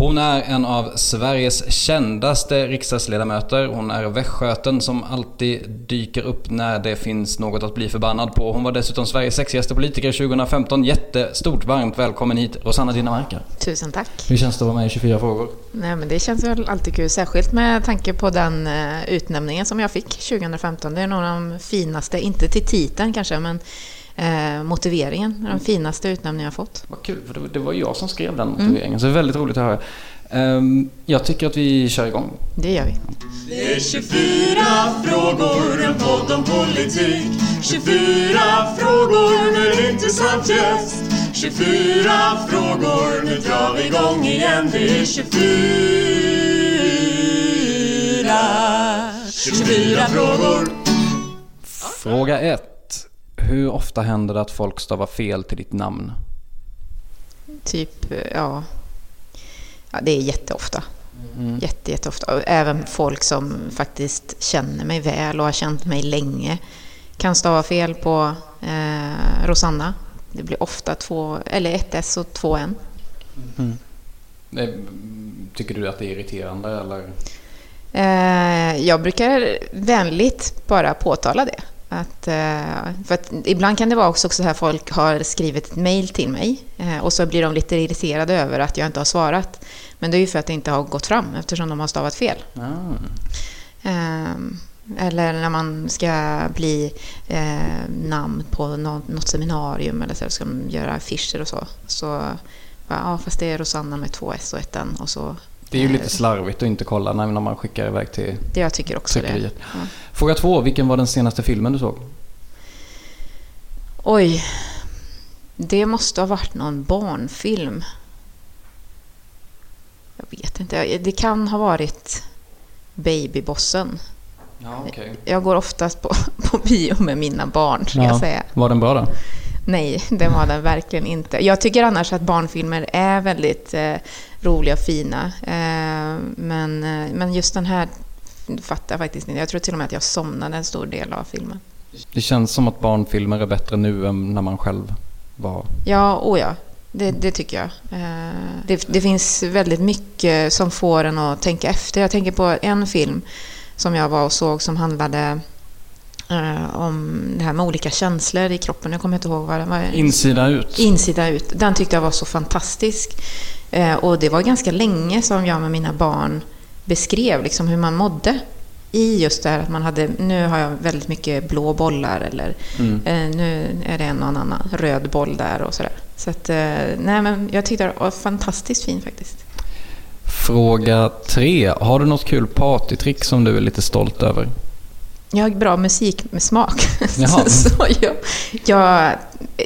Hon är en av Sveriges kändaste riksdagsledamöter. Hon är västgöten som alltid dyker upp när det finns något att bli förbannad på. Hon var dessutom Sveriges sexigaste politiker 2015. Jättestort varmt välkommen hit Rosanna Dinamarca. Tusen tack. Hur känns det att vara med i 24 frågor? Nej, men det känns väl alltid kul, särskilt med tanke på den eh, utnämningen som jag fick 2015. Det är nog de finaste, inte till titeln kanske, men eh, motiveringen. Den finaste utnämningen jag fått. Vad kul, för det var- jag som skrev den motiveringen. Så det är väldigt roligt att höra. Ehm, jag tycker att vi kör igång. Det gör vi. Det är 24 frågor, en podd om politik 24 frågor med en intressant gäst 24 frågor, nu drar vi igång igen Det är 24 24 frågor Fråga 1. Hur ofta händer det att folk stavar fel till ditt namn? Typ, ja... ja det är jätteofta. Jätte, jätteofta. Även folk som faktiskt känner mig väl och har känt mig länge kan stava fel på eh, Rosanna. Det blir ofta två, eller ett S och två N. Eh, Tycker du att det är irriterande eller? Eh, jag brukar vänligt bara påtala det. Att, eh, för att ibland kan det vara också så här folk har skrivit ett mejl till mig eh, och så blir de lite irriterade över att jag inte har svarat. Men det är ju för att det inte har gått fram eftersom de har stavat fel. Ehm, Eller när man ska bli eh, namn på något, något seminarium eller så ska de göra affischer och så. Så bara, ja, fast det är Rosanna med två S och ett N och så. Det är ju lite slarvigt att inte kolla när man skickar iväg till Det jag tycker också det. tryckeriet. Ja. Fråga två. Vilken var den senaste filmen du såg? Oj, det måste ha varit någon barnfilm. Jag vet inte, det kan ha varit Babybossen. Ja, okej. Jag går oftast på, på bio med mina barn, ska jag säga. Var den bra då? Nej, det var den verkligen inte. Jag tycker annars att barnfilmer är väldigt eh, roliga och fina. Eh, men, eh, men just den här fattar jag faktiskt inte. Jag tror till och med att jag somnade en stor del av filmen. Det känns som att barnfilmer är bättre nu än när man själv var... Ja, oh ja. Det, det tycker jag. Eh, det, det finns väldigt mycket som får en att tänka efter. Jag tänker på en film som jag var och såg som handlade eh, om det här med olika känslor i kroppen. Jag kommer inte ihåg vad det var. Insida ut. Insida ut. Den tyckte jag var så fantastisk. Eh, och det var ganska länge som jag med mina barn beskrev liksom hur man mådde. I just det här att man hade, nu har jag väldigt mycket blå bollar eller Mm. eh, nu är det en och annan röd boll där och sådär. Så att, eh, nej men jag tyckte det var fantastiskt fin faktiskt. Fråga tre. Har du något kul partytrick som du är lite stolt över? Jag har bra musik med smak. Jaha. så jag, jag,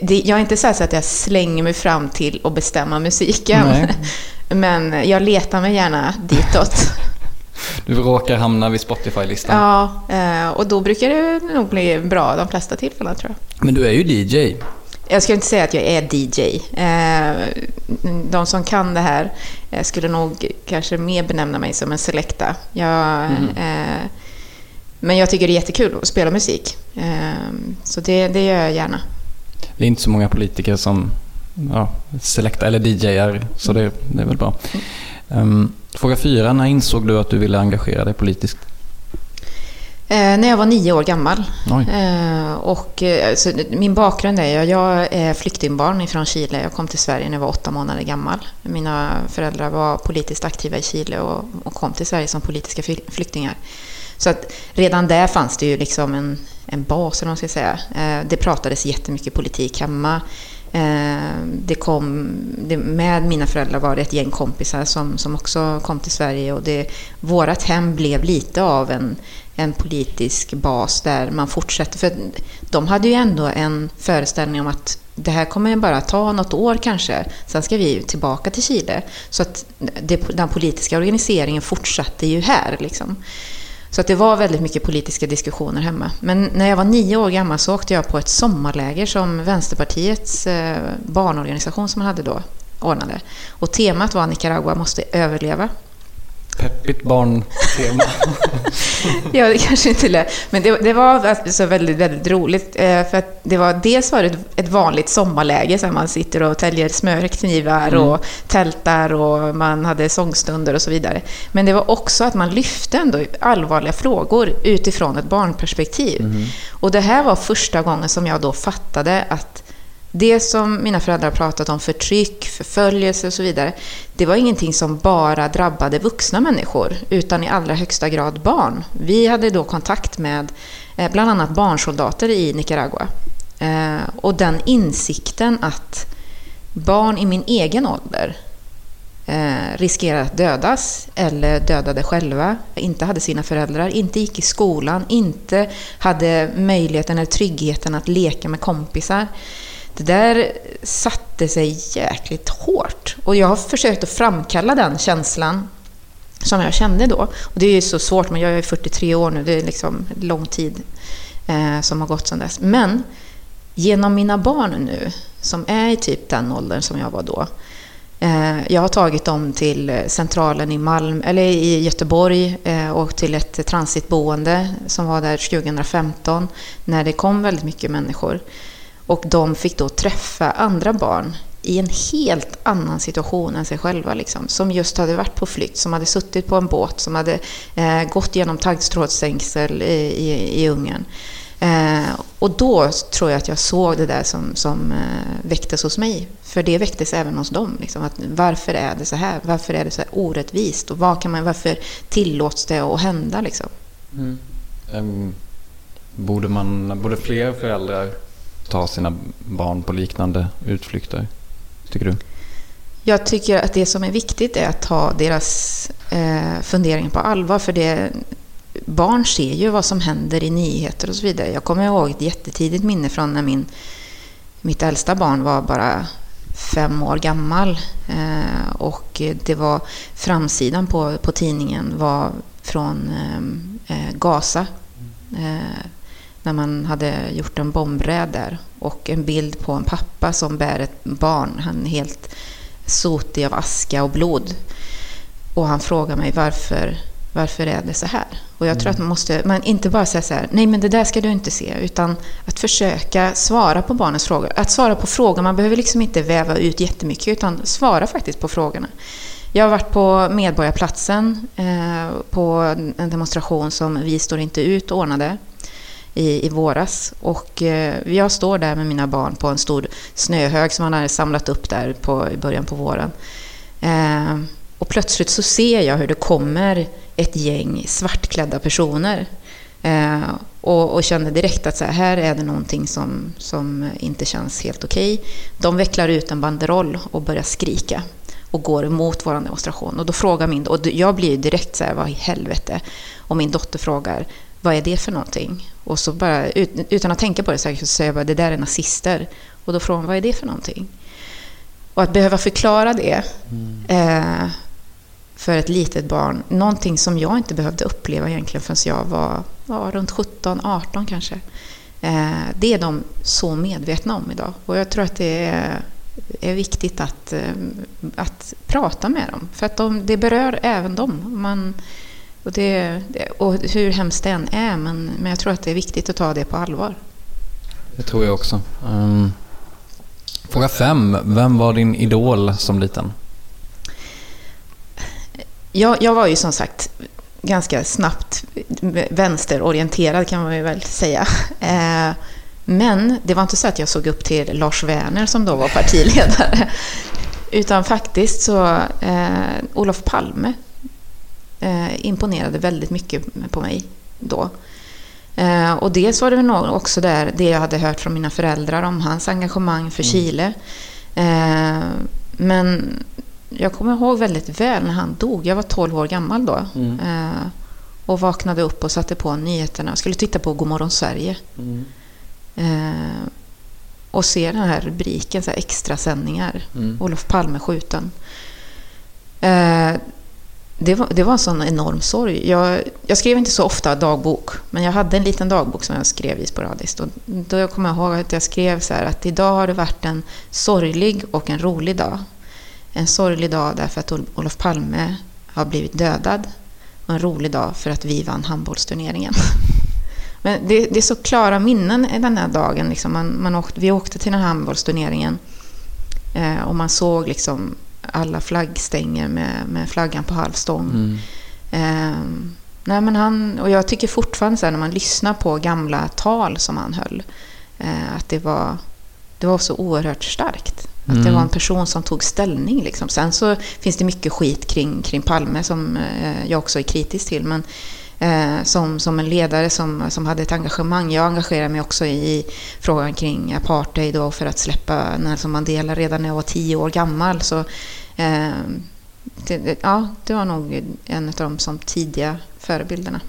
det, jag är inte så, så att jag slänger mig fram till att bestämma musiken. Nej. Men jag letar mig gärna ditåt. Du råkar hamna vid Spotify-listan. Ja, eh, och då brukar det nog bli bra de flesta tillfällen tror jag. Men du är ju DJ. Jag ska inte säga att jag är DJ. Eh, De som kan det här eh, skulle nog kanske mer benämna mig som en selecta. Jag, eh, men jag tycker det är jättekul att spela musik. Eh, Så det, det gör jag gärna. Det är inte så många politiker som ja, selekta eller DJar, så det, det är väl bra. Um, fråga fyra. När insåg du att du ville engagera dig politiskt? Eh, när jag var nio år gammal. Eh, och, eh, så, min bakgrund är, jag, jag är flyktingbarn från Chile. Jag kom till Sverige när jag var åtta månader gammal. Mina föräldrar var politiskt aktiva i Chile och, och kom till Sverige som politiska fly- flyktingar. Så att redan där fanns det ju liksom en, en bas, eller vad man ska säga. Eh, det pratades jättemycket politik hemma. Eh, det kom, det, med mina föräldrar var det ett gäng kompisar som, som också kom till Sverige och det, vårat hem blev lite av en, en politisk bas där man fortsätter. För de hade ju ändå en föreställning om att det här kommer bara ta något år kanske, sen ska vi tillbaka till Chile. Så att det, den politiska organiseringen fortsatte ju här. Liksom. Så att det var väldigt mycket politiska diskussioner hemma. Men när jag var nio år gammal så åkte jag på ett sommarläger som Vänsterpartiets eh, barnorganisation som man hade då ordnade. Och temat var Nicaragua måste överleva. Peppigt barntema. ja, det kanske inte lät. Men det, det var alltså väldigt, väldigt roligt. Eh, för att det var, dels var det ett, ett vanligt sommarläge, så man sitter och täljer smörknivar mm. och tältar och man hade sångstunder och så vidare. Men det var också att man lyfte ändå allvarliga frågor utifrån ett barnperspektiv. Mm. Och det här var första gången som jag då fattade att det som mina föräldrar pratat om, förtryck, förföljelse och så vidare, det var ingenting som bara drabbade vuxna människor, utan i allra högsta grad barn. Vi hade då kontakt med eh, bland annat barnsoldater i Nicaragua. Eh, och den insikten att barn i min egen ålder eh, riskerar att dödas eller dödade själva, inte hade sina föräldrar, inte gick i skolan, inte hade möjligheten eller tryggheten att leka med kompisar. Det där satte sig jäkligt hårt. Och jag har försökt att framkalla den känslan som jag kände då. Och det är ju så svårt, men jag är 43 år nu, det är liksom lång tid eh, som har gått sedan dess. Men genom mina barn nu, som är i typ den åldern som jag var då, eh, jag har tagit dem till centralen i Malm, eller i Göteborg eh, och till ett transitboende som var där 2015 när det kom väldigt mycket människor. Och de fick då träffa andra barn i en helt annan situation än sig själva. Liksom, som just hade varit på flykt, som hade suttit på en båt, som hade eh, gått genom taggtrådsstängsel i, i, i Ungern. Eh, och då tror jag att jag såg det där som, som eh, väcktes hos mig. För det väcktes även hos dem. Liksom, att varför är det så här? Varför är det så här orättvist? Och vad kan man, varför tillåts det att hända? Liksom? Mm. Um, borde, man, borde fler föräldrar ta sina barn på liknande utflykter, tycker du? Jag tycker att det som är viktigt är att ta deras eh, funderingar på allvar. För det, barn ser ju vad som händer i nyheter och så vidare. Jag kommer ihåg ett jättetidigt minne från när min, mitt äldsta barn var bara fem år gammal. Eh, och det var framsidan på, på tidningen var från eh, eh Gaza. Eh, när man hade gjort en bombräd där. Och en bild på en pappa som bär ett barn. Han är helt sotig av aska och blod. Och han frågar mig varför, varför är det så här? Och jag tror att man måste, man inte bara säga så här, nej men det där ska du inte se, utan att försöka svara på barnens frågor. Att svara på frågor, man behöver liksom inte väva ut jättemycket, utan svara faktiskt på frågorna. Jag har varit på Medborgarplatsen eh, på en demonstration som Vi står inte ut ordnade i, i våras. Och eh, jag står där med mina barn på en stor snöhög som man hade samlat upp där på, i början på våren. Eh, och plötsligt så ser jag hur det kommer ett gäng svartklädda personer. Eh, och, och kände direkt att så här, här, är det någonting som, som inte känns helt okej. Okay. De vecklar ut en banderoll och börjar skrika och går emot vår demonstration. Och då frågar min, och jag blir direkt så här, vad i helvete? Och min dotter frågar, vad är det för någonting? Och så bara, utan att tänka på det så säger jag bara, det där är nazister. Och då frågar man, vad är det för någonting? Och att behöva förklara det mm. eh, för ett litet barn, någonting som jag inte behövde uppleva egentligen förrän jag var, var runt 17, 18 kanske. Eh, det är de så medvetna om idag. Och jag tror att det är, är viktigt att, eh, att prata med dem. För att de, det berör även dem. Man, och, det, och hur hemskt det än är, men, men jag tror att det är viktigt att ta det på allvar. Det tror jag också. Um, fråga fem. Vem var din idol som liten? Jag, jag var ju som sagt ganska snabbt vänsterorienterad kan man ju väl säga. Eh, men det var inte så att jag såg upp till Lars Werner som då var partiledare. Utan faktiskt så eh, Olof Palme eh, imponerade väldigt mycket på mig då. Eh, och dels var det väl också där det jag hade hört från mina föräldrar om hans engagemang för mm. Chile. Eh, men jag kommer ihåg väldigt väl när han dog. Jag var 12 år gammal då. Mm. Eh, och vaknade upp och satte på nyheterna. Jag skulle titta på Godmorgon Sverige. Mm. Eh, och ser den här rubriken, så här extra sändningar. Olof Palme skjuten. Eh, det, var, det var en sån enorm sorg. Jag, jag skrev inte så ofta dagbok, men jag hade en liten dagbok som jag skrev i sporadiskt. Och då kommer jag ihåg att jag skrev så här att idag har det varit en sorglig och en rolig dag. En sorglig dag därför att Olof Palme har blivit dödad och en rolig dag för att vi vann handbollsturneringen. Men det, det är så klara minnen i den här dagen. Liksom man, man åkte, vi åkte till den här handbollsturneringen eh, och man såg liksom alla flaggstänger med, med flaggan på halv stång. Mm. Eh, nej men han, och jag tycker fortfarande så här, när man lyssnar på gamla tal som han höll, eh, att det var, det var så oerhört starkt. Att det Mm. var en person som tog ställning. Liksom. Sen så finns det mycket skit kring, kring Palme som eh, jag också är kritisk till. Men eh, som, som en ledare som, som hade ett engagemang. Jag engagerade mig också i frågan kring apartheid och för att släppa Nelson Mandela redan när jag var tio år gammal. Så, eh, det, ja, det var nog en av de som tidiga förebilderna.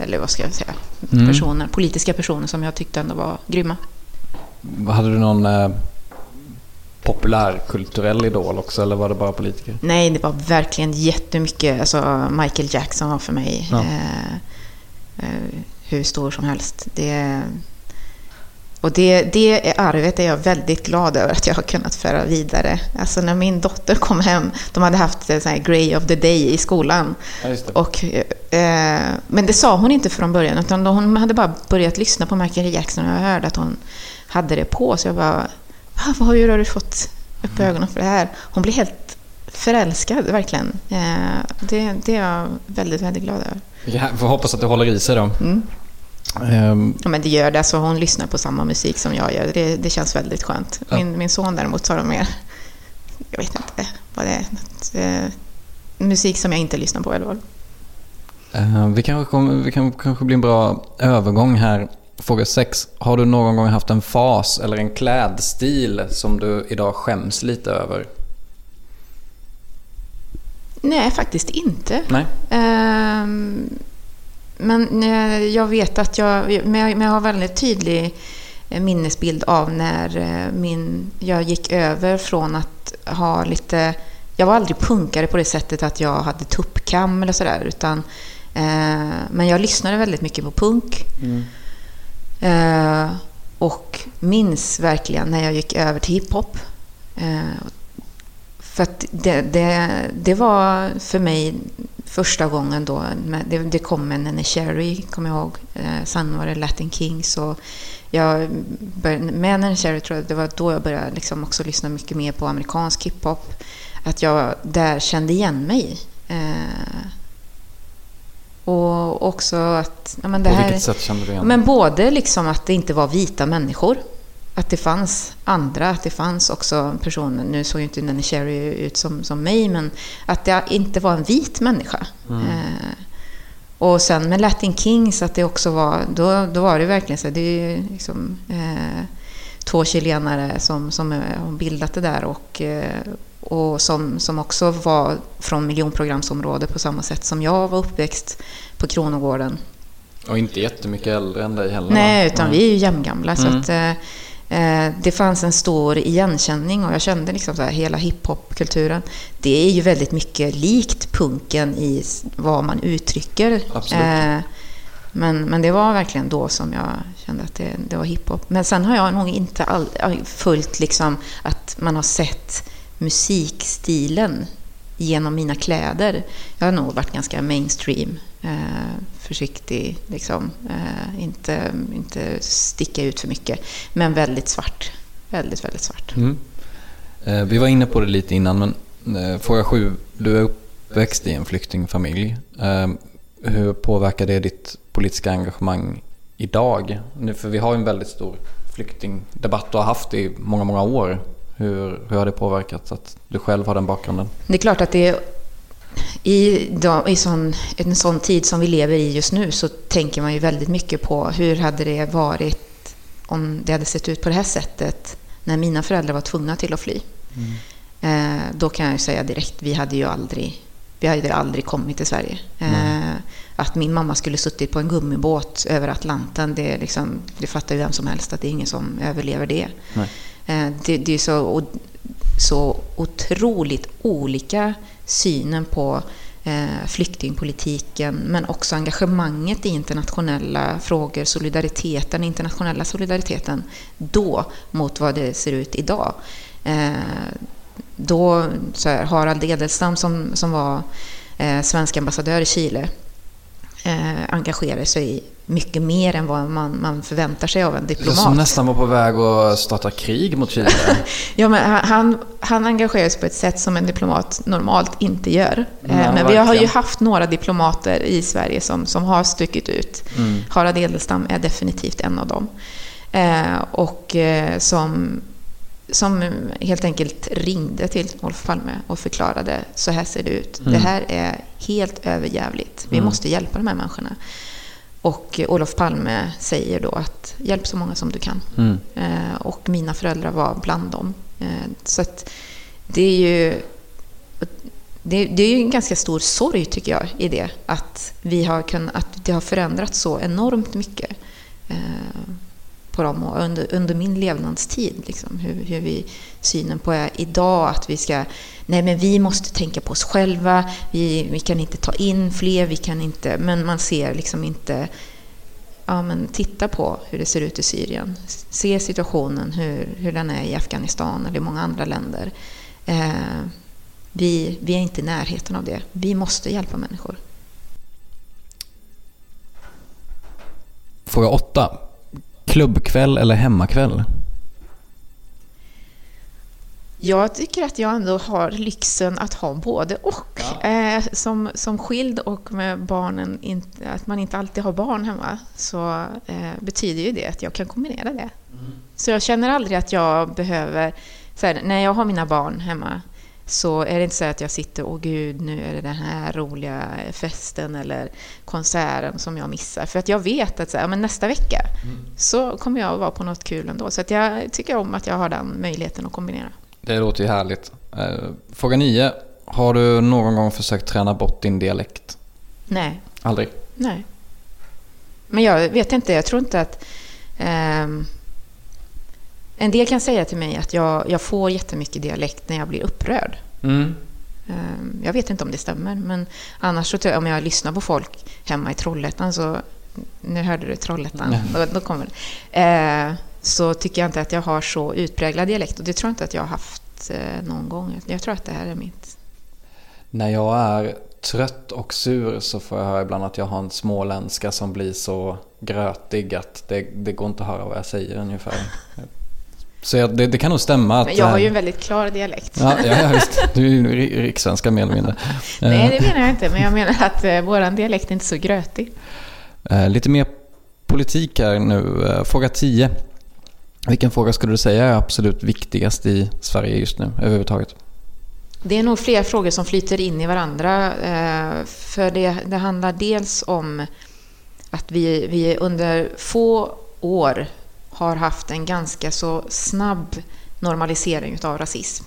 Eller vad ska jag säga? Mm. Personer, politiska personer som jag tyckte ändå var grymma. Hade du någon eh, populärkulturell idol också eller var det bara politiker? Nej, det var verkligen jättemycket. Alltså Michael Jackson var för mig Ja. eh, eh, hur stor som helst. Det, och det, det är arvet är jag väldigt glad över att jag har kunnat föra vidare. Alltså när min dotter kom hem, de hade haft en sån här Grey of the Day i skolan. Ja. Och, eh, men det sa hon inte från början, utan hon hade bara börjat lyssna på Michael Jackson och jag hörde att hon hade det på. Så jag bara, "Va, vad hur har du fått upp ögonen för det här? Hon blev helt förälskad, verkligen. Eh, det, det är jag väldigt, väldigt glad över. Ja, får hoppas att det håller i sig då. Mm. Ehm, Ja, men det gör det, alltså hon lyssnar på samma musik som jag gör. Det, det känns väldigt skönt. Ja. Min, min son däremot tar mer, jag vet inte vad det är, något, eh, musik som jag inte lyssnar på alla fall. eh, vi kanske, kommer, vi kan kanske bli en bra övergång här. Fråga 6. Har du någon gång haft en fas eller en klädstil som du idag skäms lite över? Nej, faktiskt inte. Nej? Ehm, men eh, jag vet att jag, men jag, har väldigt tydlig eh, minnesbild av när eh, min, jag gick över från att ha lite, jag var aldrig punkare på det sättet att jag hade tuppkam eller sådär, eh, men jag lyssnade väldigt mycket på punk. Eh, och minns verkligen när jag gick över till hiphop. Eh, för att det, det, det var för mig första gången då, det, det kom en Nene Cherry, kommer jag ihåg. Eh, sen var det Latin Kings och jag började, med Nene Cherry tror jag det var då jag började liksom också lyssna mycket mer på amerikansk hiphop. Att jag där kände igen mig. Eh, och också att... Ja, men det På här, vilket sätt kände du igen men både liksom att det inte var vita människor. Att det fanns andra, att det fanns också personer, nu såg ju inte Nanny Cherry ut som, som mig, men att det inte var en vit människa. Eh, och sen med Latin Kings, att det också var, då, då var det verkligen så, det är liksom eh, två chilenare som, som har bildat det där och, eh, och som, som också var från miljonprogramsområde på samma sätt som jag var uppväxt på Kronogården. Och inte jättemycket äldre än dig heller? Nej, utan vi är ju jämngamla. Så Mm. att, eh, eh, det fanns en stor igenkänning och jag kände liksom så här, hela hiphopkulturen. Det är ju väldigt mycket likt punken i vad man uttrycker. Absolut. Eh, men, men det var verkligen då som jag kände att det, det var hiphop. Men sen har jag nog inte all, följt liksom att man har sett musikstilen genom mina kläder. Jag har nog varit ganska mainstream, eh, försiktig, liksom. Eh, inte, inte sticka ut för mycket, men väldigt svart. Väldigt, väldigt svart. Mm. Eh, vi var inne på det lite innan, men eh, fråga sju. Du är uppväxt i en flyktingfamilj. Eh, hur påverkar det ditt politiska engagemang idag? Nu, för vi har ju en väldigt stor flyktingdebatt och har haft det i många, många år. Hur, hur har det påverkat att du själv har den bakgrunden? Det är klart att det är, i, i sån, en sån tid som vi lever i just nu så tänker man ju väldigt mycket på hur hade det varit om det hade sett ut på det här sättet när mina föräldrar var tvungna till att fly. Eh, då kan jag ju säga direkt, vi hade ju aldrig, vi hade aldrig kommit till Sverige. Eh, att min mamma skulle suttit på en gummibåt över Atlanten, det, liksom, det fattar ju vem som helst att det är ingen som överlever det. Eh, det, det är så, så otroligt olika synen på eh, flyktingpolitiken men också engagemanget i internationella frågor, solidariteten, internationella solidariteten då mot vad det ser ut idag. Eh, då, så här, Harald Edelstam som, som var eh, svensk ambassadör i Chile eh, engagerade sig mycket mer än vad man, man förväntar sig av en diplomat. Som nästan var på väg att starta krig mot Chile. ja, men han, han engagerar sig på ett sätt som en diplomat normalt inte gör. Nej, eh, men vi verkligen. har ju haft några diplomater i Sverige som, som har stuckit ut. Mm. Harald Edelstam är definitivt en av dem. Eh, och eh, som, som helt enkelt ringde till Olof Palme och förklarade så här ser det ut. Det här är helt överjävligt. Vi måste hjälpa de här människorna. Och Olof Palme säger då att hjälp så många som du kan. Mm. Eh, och mina föräldrar var bland dem. Eh, så det är ju det, det är ju en ganska stor sorg tycker jag i det. Att, vi har kunnat, att det har förändrats så enormt mycket eh, på dem och under, under min levnadstid. Liksom, hur, hur vi, synen på är idag att vi ska, nej men vi måste tänka på oss själva, vi, vi kan inte ta in fler, vi kan inte, men man ser liksom inte ja, men titta på hur det ser ut i Syrien. Se situationen, hur, hur den är i Afghanistan eller i många andra länder. Eh, vi, vi är inte i närheten av det. Vi måste hjälpa människor. Fråga 8. Klubbkväll eller hemmakväll? Jag tycker att jag ändå har lyxen att ha både och. Eh, som, som skild och med barnen, inte, att man inte alltid har barn hemma, så eh, betyder ju det att jag kan kombinera det. Så jag känner aldrig att jag behöver, så här, när jag har mina barn hemma, så är det inte så att jag sitter, åh gud, nu är det den här roliga festen eller konserten som jag missar. För att jag vet att så här, men nästa vecka så kommer jag att vara på något kul ändå. Så att jag tycker om att jag har den möjligheten att kombinera. Det låter ju härligt. Eh, Fråga 9. Har du någon gång försökt träna bort din dialekt? Nej, Aldrig? nej. Men jag vet inte, jag tror inte att... ehm, en del kan säga till mig att jag, jag får jättemycket dialekt när jag blir upprörd. Mm. Ehm, Jag vet inte om det stämmer, men annars så om jag lyssnar på folk hemma i Trollhättan så... Nu hörde du Trollhättan, då, då kommer det. Eh, så tycker jag inte att jag har så utpräglad dialekt och det tror jag inte att jag har haft eh, någon gång. Jag tror att det här är mitt... När jag är trött och sur så får jag höra ibland att jag har en småländska som blir så grötig att det, det går inte att höra vad jag säger ungefär. Så jag, det, det kan nog stämma att... Men jag har ju eh, en väldigt klar dialekt. Ja, ja, ja visst. Du är ju ri- rikssvenska mer eller mindre. Nej, Eh, det menar jag inte, men jag menar att eh, våran dialekt är inte så grötig. Eh, Lite mer politik här nu. Eh, Fråga 10. Vilken fråga skulle du säga är absolut viktigast i Sverige just nu överhuvudtaget? Det är nog fler frågor som flyter in i varandra. eh, För det, det handlar dels om att vi, vi under få år har haft en ganska så snabb normalisering av rasism.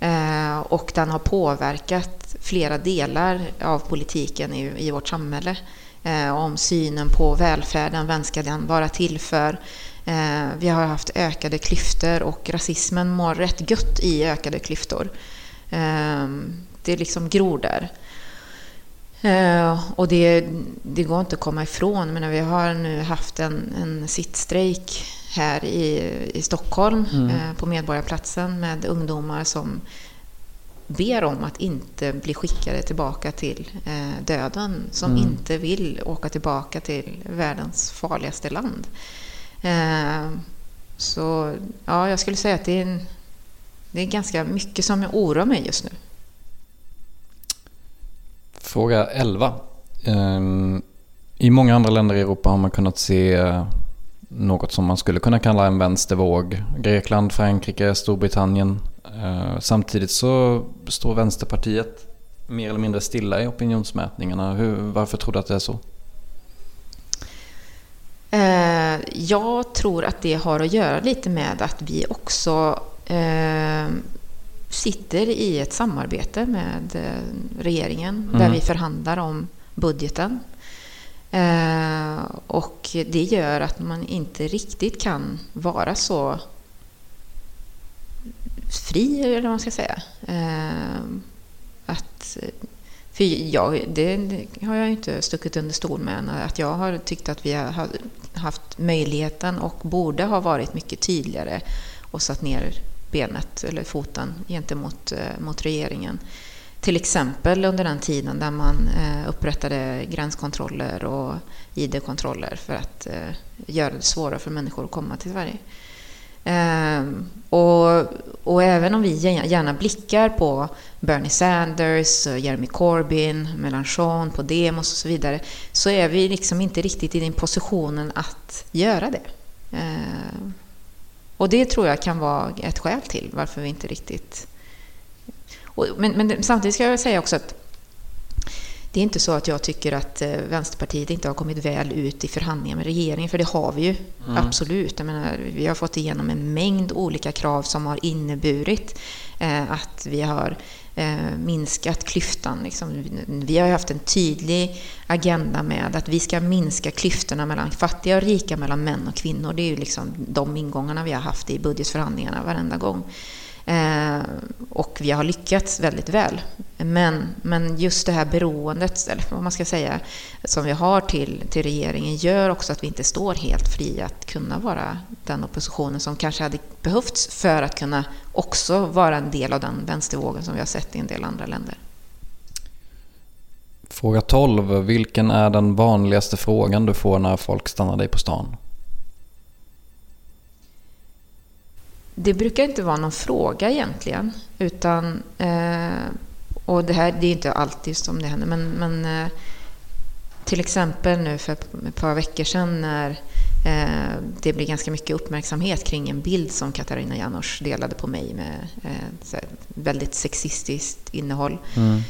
Eh, och den har påverkat flera delar av politiken i, vårt samhälle. Eh, om synen på välfärden, vem ska den vara till för? Eh, vi har haft ökade klyftor och rasismen mår rätt gött i ökade klyftor. Det Det liksom gror där. Eh, Och det, det går inte att komma ifrån. Men vi har nu haft en, en sittstrejk här i, i Stockholm eh, på Medborgarplatsen med ungdomar som ber om att inte bli skickade tillbaka till eh, döden. Som inte vill åka tillbaka till världens farligaste land. Eh, Så ja, jag skulle säga att det är, en, det är ganska mycket som oroar mig just nu. Fråga 11. Ehm, I många andra länder i Europa har man kunnat se eh, något som man skulle kunna kalla en vänstervåg. Grekland, Frankrike, Storbritannien. Eh, samtidigt så står Vänsterpartiet mer eller mindre stilla i opinionsmätningarna. Hur, varför tror du att det är så? Eh, jag tror att det har att göra lite med att vi också sitter i ett samarbete med eh, regeringen där vi förhandlar om budgeten. Eh, och det gör att man inte riktigt kan vara så fri, eller vad man ska säga. Eh, att, för jag, det har jag inte stuckit under stol med, att jag har tyckt att vi har haft möjligheten och borde ha varit mycket tydligare och satt ner benet eller foten gentemot eh, mot regeringen. Till exempel under den tiden där man eh, upprättade gränskontroller och ID-kontroller för att eh, göra det svårare för människor att komma till Sverige. Ehm, och, och, även om vi gärna blickar på Bernie Sanders, Jeremy Corbyn, Mélenchon, Podemos och så vidare, så är vi liksom inte riktigt i den positionen att göra det. Ehm, och det tror jag kan vara ett skäl till varför vi inte riktigt... men, men samtidigt ska jag säga också att det är inte så att jag tycker att eh, Vänsterpartiet inte har kommit väl ut i förhandlingar med regeringen, för det har vi ju. Mm. Absolut. Jag menar, vi har fått igenom en mängd olika krav som har inneburit eh, att vi har Eh, minskat klyftan. Liksom. Vi har haft en tydlig agenda med att vi ska minska klyftorna mellan fattiga och rika, mellan män och kvinnor. Det är ju liksom de ingångarna vi har haft i budgetförhandlingarna varenda gång. Eh, och vi har lyckats väldigt väl. Men, men just det här beroendet, eller vad man ska säga, som vi har till, till regeringen gör också att vi inte står helt fria att kunna vara den oppositionen som kanske hade behövts för att kunna också vara en del av den vänstervågen som vi har sett i en del andra länder. Fråga 12. Vilken är den vanligaste frågan du får när folk stannar dig på stan? Det brukar inte vara någon fråga egentligen. Utan, eh, och det här det är inte alltid som det händer, men, men eh, till exempel nu för ett par veckor sedan när eh, det blev ganska mycket uppmärksamhet kring en bild som Katarina Janouch delade på mig med eh, väldigt sexistiskt innehåll. Mm.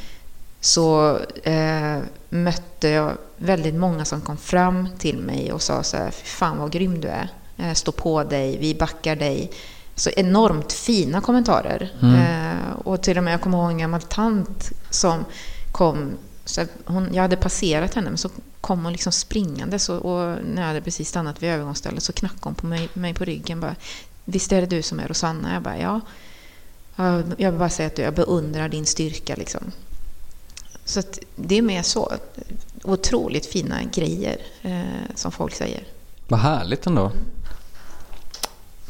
Så eh, mötte jag väldigt många som kom fram till mig och sa så här, fan vad grym du är. Eh, stå på dig, vi backar dig så enormt fina kommentarer. Mm. Eh, och till och med, jag kommer ihåg en gammal tant som kom, så hon, jag hade passerat henne, men så kom hon liksom springande så, och när jag hade precis stannat vid övergångsstället så knackade hon på mig, mig på ryggen bara, Visst är det du som är Rosanna? Jag bara, ja. Jag vill bara säga att jag beundrar din styrka liksom. Så det är mer så. Otroligt fina grejer eh, som folk säger. Vad härligt ändå.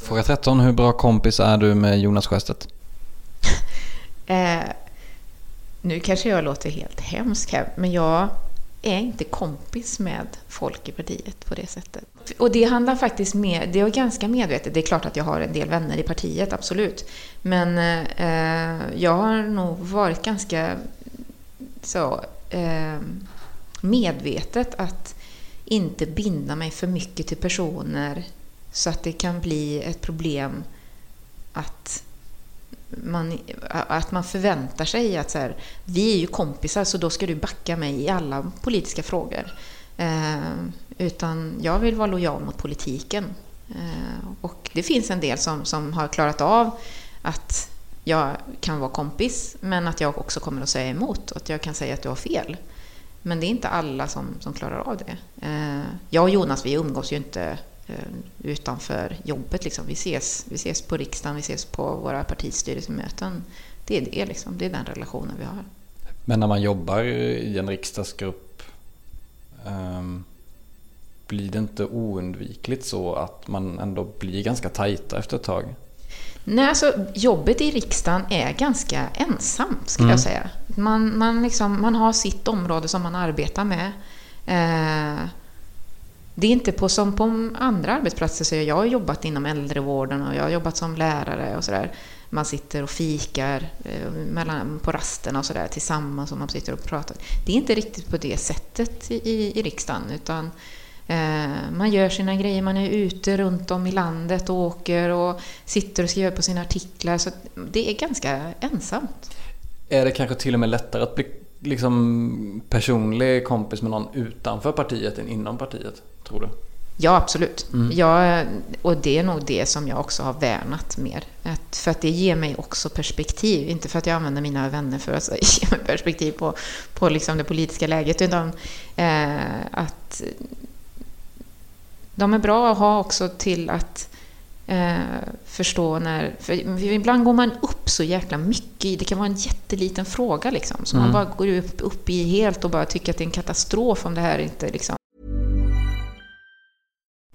Fråga 13. Hur bra kompis är du med Jonas Sjöstedt? eh, nu kanske jag låter helt hemsk här, men jag är inte kompis med folk i partiet på det sättet. Och det handlar faktiskt med, det är ganska medvetet. Det är klart att jag har en del vänner i partiet, absolut. Men eh, jag har nog varit ganska så eh, medvetet att inte binda mig för mycket till personer så att det kan bli ett problem att man, att man förväntar sig att så här, vi är ju kompisar så då ska du backa mig i alla politiska frågor. Eh, utan jag vill vara lojal mot politiken. Eh, och det finns en del som, som har klarat av att jag kan vara kompis men att jag också kommer att säga emot och att jag kan säga att du har fel. Men det är inte alla som, som klarar av det. Eh, jag och Jonas vi umgås ju inte utanför jobbet. Liksom. Vi, ses, vi ses på riksdagen, vi ses på våra partistyrelsemöten. Det är det, liksom. det är den relationen vi har. Men när man jobbar i en riksdagsgrupp um, blir det inte oundvikligt så att man ändå blir ganska tajta efter ett tag? Nej, alltså jobbet i riksdagen är ganska ensamt skulle mm. jag säga. Man, man, liksom, man har sitt område som man arbetar med. Eh, det är inte på, som på andra arbetsplatser. Så jag har jobbat inom äldrevården och jag har jobbat som lärare och sådär. Man sitter och fikar eh, mellan, på rasterna och sådär tillsammans och man sitter och pratar. Det är inte riktigt på det sättet i, i riksdagen utan eh, man gör sina grejer, man är ute runt om i landet och åker och sitter och skriver på sina artiklar. Så det är ganska ensamt. Är det kanske till och med lättare att bli liksom personlig kompis med någon utanför partiet än inom partiet? Tror du? Ja, absolut. Jag, och det är nog det som jag också har värnat mer. Att, för att det ger mig också perspektiv. Inte för att jag använder mina vänner för att ge mig perspektiv på, på liksom det politiska läget, utan eh, att de är bra att ha också till att eh, förstå när... För ibland går man upp så jäkla mycket i... Det kan vara en jätteliten fråga liksom. Så man bara går upp, upp i helt och bara tycker att det är en katastrof om det här inte liksom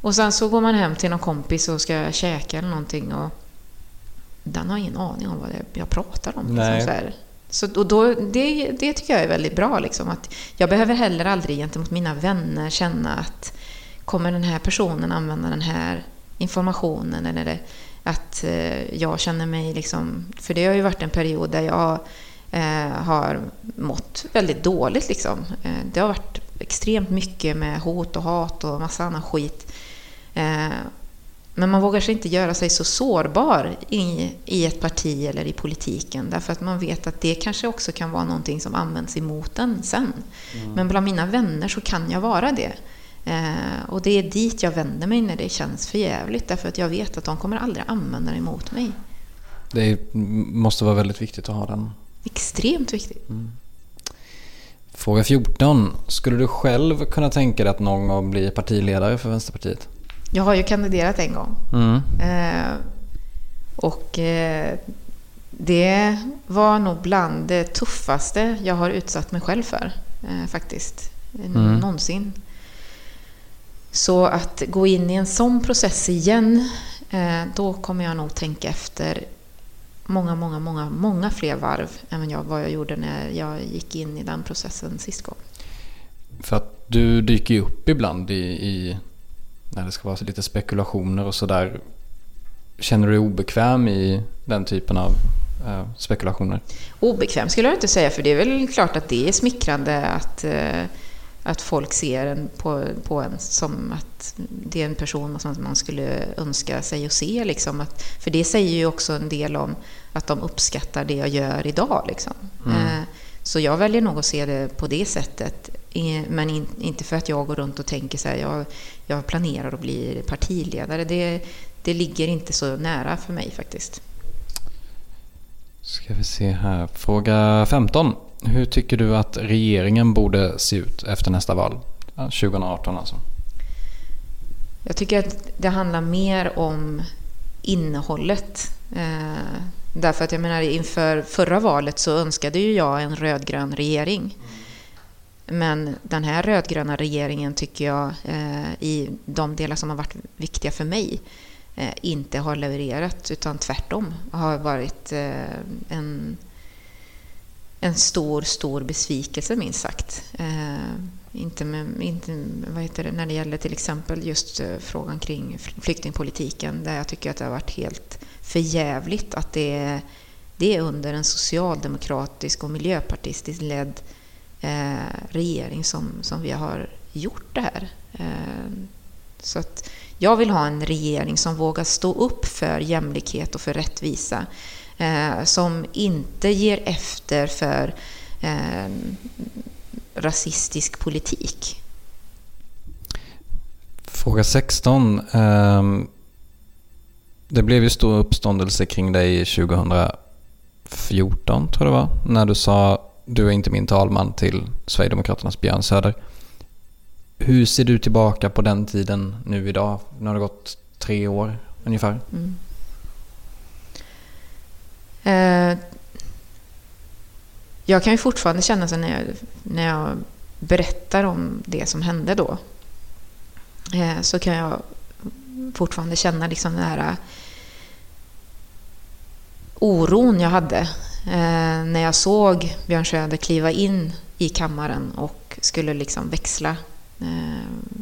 Och sen så går man hem till någon kompis och ska käka eller någonting och den har ingen aning om vad jag pratar om. Liksom, så här. Så, och då, det, det tycker jag är väldigt bra. Liksom, att jag behöver heller aldrig gentemot mina vänner känna att kommer den här personen använda den här informationen eller det, att eh, jag känner mig liksom... För det har ju varit en period där jag eh, har mått väldigt dåligt. Liksom. Eh, det har varit extremt mycket med hot och hat och massa annan skit. Eh, men man vågar sig inte göra sig så sårbar i, i ett parti eller i politiken därför att man vet att det kanske också kan vara någonting som används emot en sen. Men bland mina vänner så kan jag vara det. Eh, och det är dit jag vänder mig när det känns för jävligt därför att jag vet att de kommer aldrig använda det emot mig. Det är- måste vara väldigt viktigt att ha den. Extremt viktigt. Fråga 14. Skulle du själv kunna tänka dig att någon gång bli partiledare för Vänsterpartiet? Jag har ju kandiderat en gång. Mm. Eh, och eh, det var nog bland det tuffaste jag har utsatt mig själv för, eh, faktiskt. Mm. Någonsin. Så att gå in i en sån process igen, eh, då kommer jag nog tänka efter många, många, många, många fler varv än jag, vad jag gjorde när jag gick in i den processen sist gång. För att du dyker ju upp ibland i, i när det ska vara så lite spekulationer och sådär. Känner du dig obekväm i den typen av eh, spekulationer? Obekväm skulle jag inte säga, för det är väl klart att det är smickrande att, eh, att folk ser en på, på en som att det är en person som man skulle önska sig att se. Liksom. Att, för det säger ju också en del om att de uppskattar det jag gör idag. Liksom. Eh, Så jag väljer nog att se det på det sättet. Men in, inte för att jag går runt och tänker så här, jag, jag planerar att bli partiledare. Det, det ligger inte så nära för mig faktiskt. Ska vi se här. Fråga 15. Hur tycker du att regeringen borde se ut efter nästa val? Ja, 2018 alltså. Jag tycker att det handlar mer om innehållet. Eh, därför att jag menar inför förra valet så önskade ju jag en rödgrön regering. Men den här rödgröna regeringen tycker jag eh, i de delar som har varit viktiga för mig eh, inte har levererat utan tvärtom har varit eh, en, en stor, stor besvikelse minst sagt. Eh, inte, med, inte vad heter det, när det gäller till exempel just eh, frågan kring flyktingpolitiken där jag tycker att det har varit helt förjävligt att det är, det är under en socialdemokratisk och miljöpartistiskt ledd Eh, regering som, som vi har gjort det här. Eh, så att Jag vill ha en regering som vågar stå upp för jämlikhet och för rättvisa. Eh, som inte ger efter för eh, rasistisk politik. Fråga 16. Ehm, det blev ju stor uppståndelse kring dig 2014, tror jag det var, när du sa du är inte min talman till Sverigedemokraternas Björn Söder. Hur ser du tillbaka på den tiden nu idag? Nu har det gått tre år ungefär. Mm. Eh, jag kan ju fortfarande känna så när jag, när jag berättar om det som hände då. Eh, så kan jag fortfarande känna liksom den här eh, oron jag hade eh, när jag såg Björn Söder kliva in i kammaren och skulle liksom växla eh,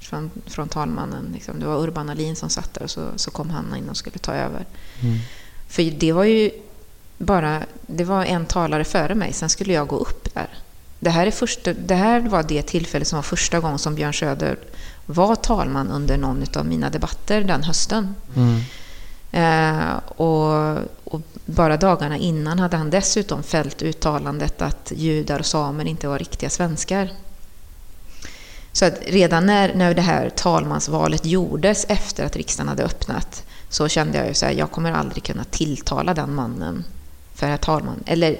från, från talmannen. Liksom. Det var Urban Alin som satt där och så, så kom han in och skulle ta över. Mm. För det var ju bara det var en talare före mig, sen skulle jag gå upp där. Det här, är första, det här var det tillfälle som var första gången som Björn Söder var talman under någon av mina debatter den hösten. Mm. Eh, och, och, bara dagarna innan hade han dessutom fällt uttalandet att judar och samer inte var riktiga svenskar. Så att redan när, när det här talmansvalet gjordes efter att riksdagen hade öppnat så kände jag ju så här, jag kommer aldrig kunna tilltala den mannen för herr talman. Eller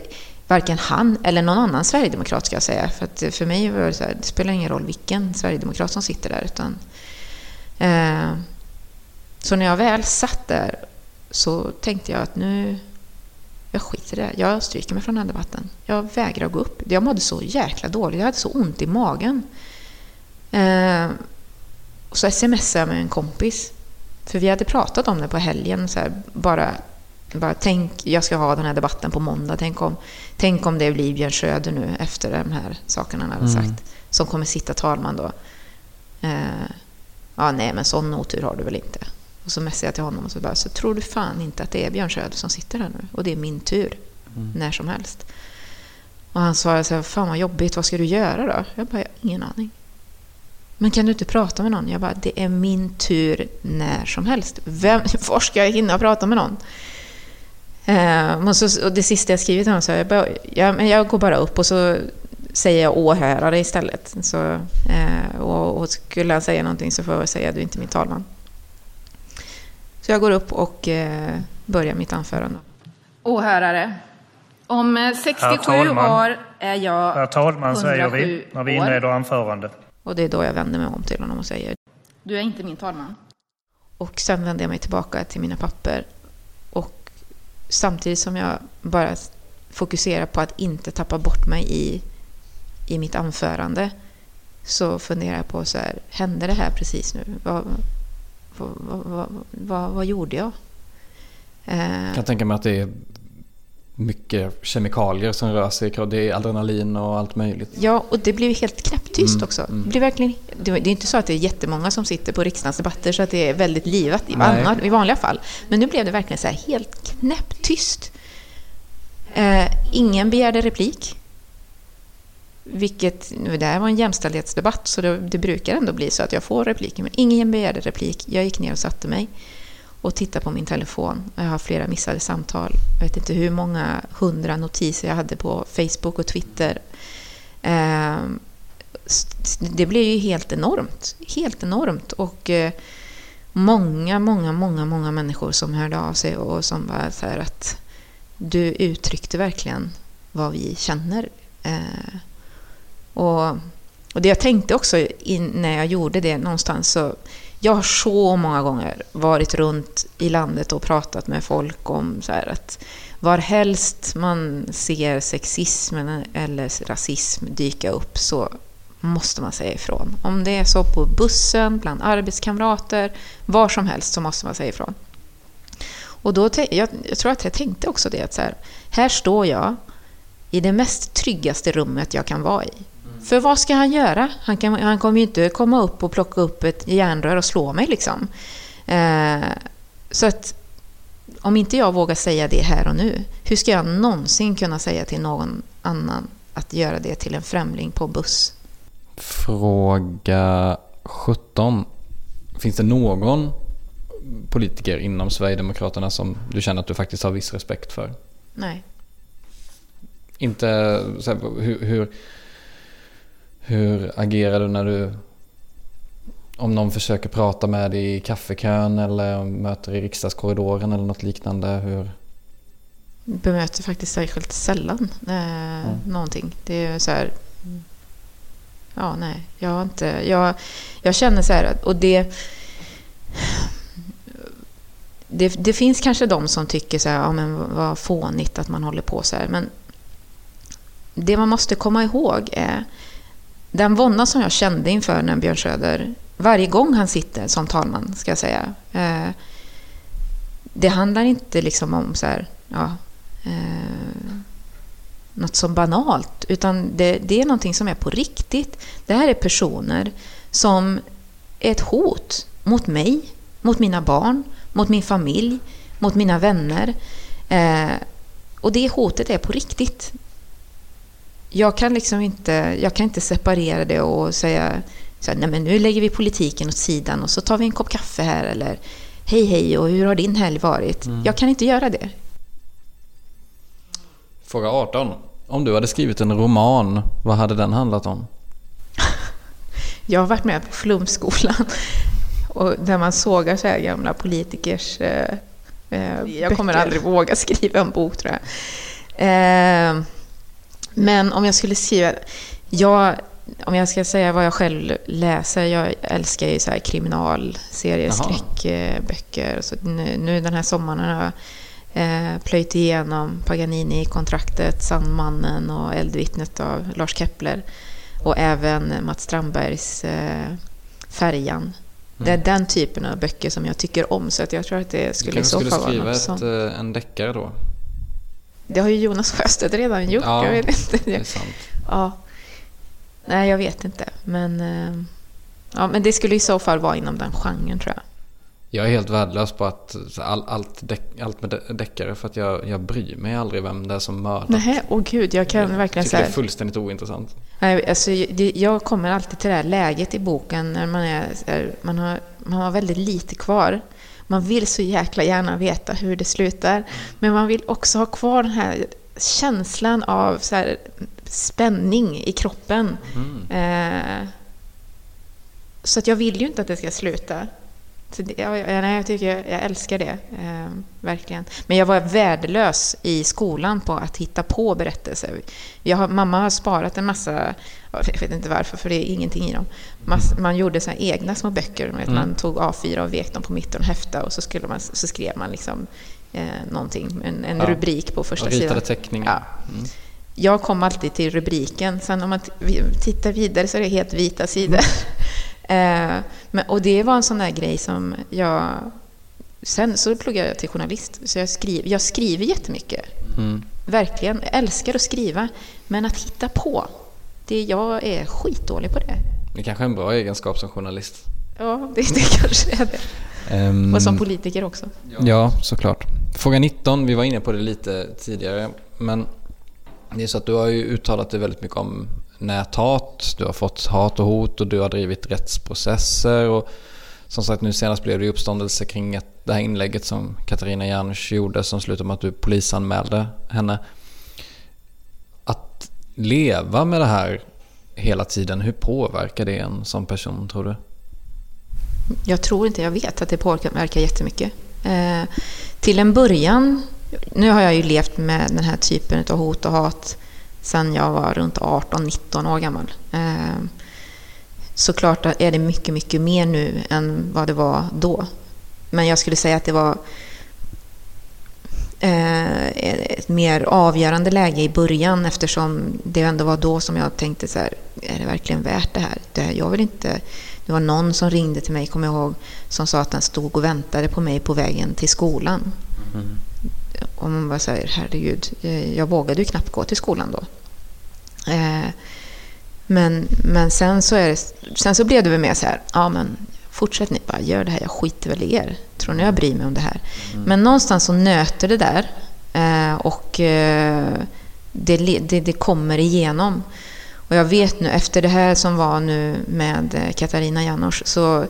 varken han eller någon annan sverigedemokrat ska jag säga. För att för mig var det så här, det spelar ingen roll vilken sverigedemokrat som sitter där. Utan, eh, så när jag väl satt där så tänkte jag att nu, jag skiter i det. Jag stryker mig från den här debatten. Jag vägrar gå upp. Jag mådde så jäkla dåligt. Jag hade så ont i magen. Eh, så smsade jag med en kompis. För vi hade pratat om det på helgen. Så här, bara, bara tänk, jag ska ha den här debatten på måndag. Tänk om, tänk om det blir Björn Söder nu efter de här sakerna han hade mm. sagt. Som kommer sitta talman då. Eh, ja, nej, men sån otur har du väl inte. Och så messade jag till honom och så bara, så tror du fan inte att det är Björn Söder som sitter här nu? Och det är min tur. Mm. När som helst. Och han svarade så här, fan vad jobbigt, vad ska du göra då? Jag bara, jag har ingen aning. Men kan du inte prata med någon? Jag bara, det är min tur när som helst. Vem, var ska jag hinna prata med någon? Eh, och, så, och det sista jag skrivit till honom så jag, bara, jag, jag går bara upp och så säger jag åhörare istället. Så, eh, och, och, skulle han säga någonting så får jag säga du är inte min talman. Så jag går upp och eh, börjar mitt anförande. Åhörare. Om 67 år är jag Herr talman säger vi när vi inleder anförande. Och det är då jag vänder mig om till honom och säger Du är inte min talman. Och sen vänder jag mig tillbaka till mina papper. Och samtidigt som jag bara fokuserar på att inte tappa bort mig i, i mitt anförande så funderar jag på så här, hände det här precis nu? Vad, vad, vad, vad, vad gjorde jag? Jag kan tänka mig att det är mycket kemikalier som rör sig. Det är adrenalin och allt möjligt. Ja, och det blev helt knäpptyst mm, också. Mm. Det, blir verkligen, det är inte så att det är jättemånga som sitter på riksdagsdebatter så att det är väldigt livat i, i vanliga fall. Men nu blev det verkligen så här helt knäpptyst. Eh, ingen begärde replik. Vilket, det här var en jämställdhetsdebatt så det, det brukar ändå bli så att jag får repliker. Men ingen begärde replik. Jag gick ner och satte mig och tittade på min telefon. Jag har flera missade samtal. Jag vet inte hur många hundra notiser jag hade på Facebook och Twitter. Ehm, det blev ju helt enormt. Helt enormt. Och eh, många, många, många, många människor som hörde av sig och som var så här att du uttryckte verkligen vad vi känner. Eh, och, och det jag tänkte också när jag gjorde det någonstans så jag har så många gånger varit runt i landet och pratat med folk om så här att varhelst man ser sexism eller rasism dyka upp så måste man säga ifrån. Om det är så på bussen, bland arbetskamrater, var som helst så måste man säga ifrån. Och då, jag, jag tror att jag tänkte också det att så här, här står jag i det mest tryggaste rummet jag kan vara i. För vad ska han göra? Han, kan, han kommer ju inte komma upp och plocka upp ett järnrör och slå mig liksom. Eh, så att om inte jag vågar säga det här och nu, hur ska jag någonsin kunna säga till någon annan att göra det till en främling på buss? Fråga 17. finns det någon politiker inom Sverigedemokraterna som du känner att du faktiskt har viss respekt för? Nej. Inte så här, hur, hur, hur agerar du när du om någon försöker prata med dig i kaffekön eller möter i riksdagskorridoren eller något liknande? Hur? Bemöter faktiskt särskilt sällan eh, mm. någonting. Det är så här... Ja, nej. Jag har inte... Jag, jag känner så här, och det... Det, det finns kanske de som tycker så här, ja men vad fånigt att man håller på så här. Men det man måste komma ihåg är den vånda som jag kände inför när Björn Söder varje gång han sitter som talman, ska jag säga. Eh, det handlar inte liksom om så här, ja, eh, något så banalt, utan det, det är någonting som är på riktigt. Det här är personer som är ett hot mot mig, mot mina barn, mot min familj, mot mina vänner. Eh, och det hotet är på riktigt. Jag kan liksom inte, jag kan inte separera det och säga så här, nej men nu lägger vi politiken åt sidan och så tar vi en kopp kaffe här eller hej hej och hur har din helg varit? Mm. Jag kan inte göra det. Fråga 18. Om du hade skrivit en roman, vad hade den handlat om? jag har varit med på Flumskolan och där man sågar så här gamla politikers eh, eh, Jag kommer aldrig våga skriva en bok tror jag. Eh, men om jag skulle skriva... Jag om jag ska säga vad jag själv läser, jag älskar ju så här kriminalserier, skräckböcker. Så nu, den här sommaren har jag eh, plöjt igenom Paganini-kontraktet, Sandmannen och Eldvittnet av Lars Kepler. Och även Mats Strandbergs eh, Färjan. Mm. Det är den typen av böcker som jag tycker om, så att jag tror att det skulle i så fall vara något som... skriva ett, eh, en deckare då? Det har ju Jonas Sjöstedt redan gjort. Ja, jag vet inte. det är sant. Ja. Nej, jag vet inte. Men, eh, ja, men det skulle i så fall vara inom den genren tror jag. Jag är helt värdelös på att all, allt, däck, allt med deckare för att jag, jag bryr mig aldrig vem det är som mördar. Nej, åh gud, jag kan jag verkligen säga... det är fullständigt ointressant. Nej, alltså, jag kommer alltid till det här läget i boken när man, är, man, har, man har väldigt lite kvar. Man vill så jäkla gärna veta hur det slutar, men man vill också ha kvar den här känslan av så här, spänning i kroppen. Mm. Eh, så att jag vill ju inte att det ska sluta. Så det, jag, jag, jag, tycker, jag älskar det, eh, verkligen. Men jag var värdelös i skolan på att hitta på berättelser. Jag har, mamma har sparat en massa, jag vet inte varför, för det är ingenting i dem. Mass, man gjorde så egna små böcker. Mm. Man tog A4 och vek dem på mitten och häfta och så, skulle man, så skrev man liksom, eh, någonting, en, en ja. rubrik på första och sidan. ritade teckningar. Ja. Mm jag kom alltid till rubriken. Sen om man tittar vidare så är det helt vita sidor. Mm. Eh, men, och det var en sån där grej som jag... Sen så pluggade jag till journalist, så jag, skriver, jag skriver jättemycket. Mm. Verkligen. Jag älskar att skriva. Men att hitta på, det, jag är skitdålig på det. Det kanske är en bra egenskap som journalist. Ja, det, det kanske är det. Um, och som politiker också. Ja, såklart. Fråga 19, vi var inne på det lite tidigare. Men det är så att du har ju uttalat dig väldigt mycket om näthat, du har fått hat och hot och du har drivit rättsprocesser. Och som sagt nu senast blev det uppståndelse kring ett, det här inlägget som Katarina Jansch gjorde som slutade med att du polisanmälde henne. Att leva med det här hela tiden, hur påverkar det en som person tror du? Jag tror inte, jag vet att det påverkar jättemycket. Eh, till en början nu har jag ju levt med den här typen av hot och hat sen jag var runt 18-19 år gammal. Eh, såklart är det mycket, mycket mer nu än vad det var då. Men jag skulle säga att det var eh, ett mer avgörande läge i början eftersom det ändå var då som jag tänkte så här, är det verkligen värt det här? jag vill inte... Det var någon som ringde till mig, kommer jag ihåg, som sa att den stod och väntade på mig på vägen till skolan. Mm. Och man bara säger, herregud, eh, jag vågade ju knappt gå till skolan då. Eh, men, men sen, så är det, sen så blev det väl mer så här, ja men fortsätt ni bara, gör det här, jag skiter väl i er. Tror ni jag bryr mig om det här? Mm. Men någonstans så nöter det där eh, och det, det, det kommer igenom. Och jag vet nu, efter det här som var nu med Katarina Janouch, så